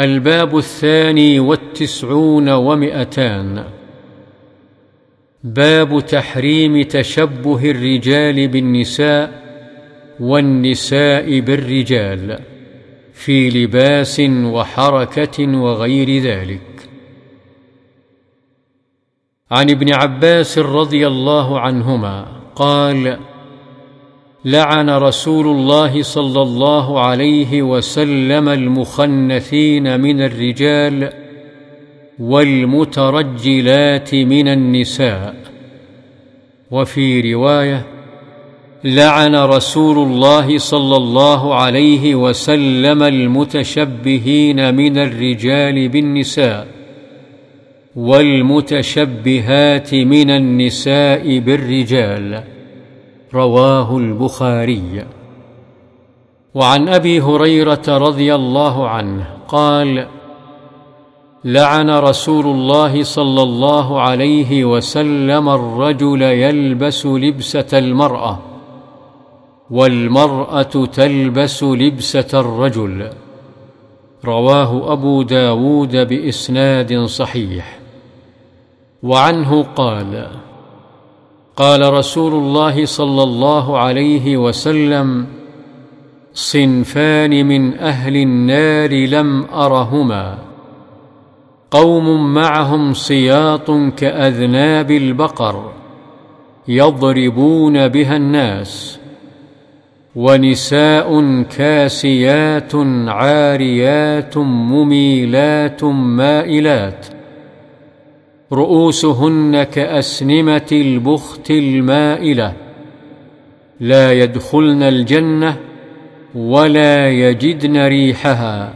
الباب الثاني والتسعون ومئتان. باب تحريم تشبه الرجال بالنساء والنساء بالرجال في لباس وحركة وغير ذلك. عن ابن عباس رضي الله عنهما قال لعن رسول الله صلى الله عليه وسلم المخنثين من الرجال والمترجلات من النساء. وفي رواية لعن رسول الله صلى الله عليه وسلم المتشبهين من الرجال بالنساء والمتشبهات من النساء بالرجال. رواه البخاري. وعن أبي هريرة رضي الله عنه قال لعن رسول الله صلى الله عليه وسلم الرجل يلبس لبسة المرأة والمرأة تلبس لبسة الرجل. رواه أبو داود بإسناد صحيح. وعنه قال قال رسول الله صلى الله عليه وسلم صنفان من أهل النار لم أرهما. قوم معهم سياط كأذناب البقر يضربون بها الناس ونساء كاسيات عاريات مميلات مائلات رؤوسهن كأسنمة البخت المائلة. لا يدخلن الجنة ولا يجدن ريحها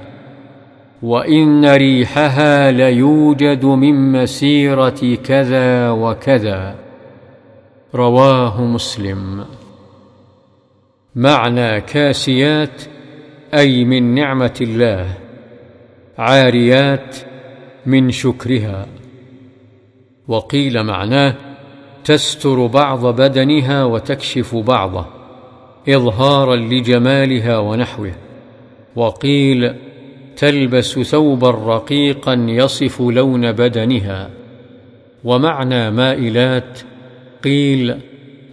وإن ريحها ليوجد من مسيرة كذا وكذا. رواه مسلم. معنى كاسيات أي من نعمة الله عاريات من شكرها. وقيل معناه تستر بعض بدنها وتكشف بعضه اظهارا لجمالها ونحوه. وقيل تلبس ثوبا رقيقا يصف لون بدنها. ومعنى مائلات قيل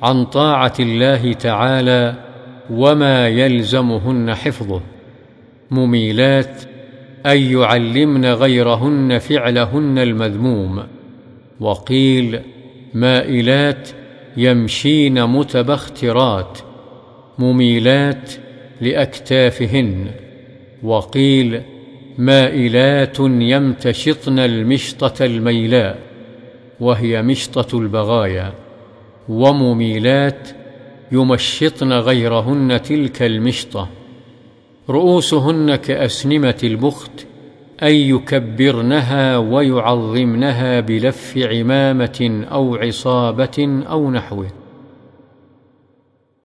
عن طاعة الله تعالى وما يلزمهن حفظه. مميلات اي يعلمن غيرهن فعلهن المذموم. وقيل مائلات يمشين متبخترات مميلات لأكتافهن. وقيل مائلات يمتشطن المشطة الميلاء وهي مشطة البغايا. ومميلات يمشطن غيرهن تلك المشطة. رؤوسهن كأسنمة البخت اي يكبرنها ويعظمنها بلف عمامة أو عصابة أو نحوه.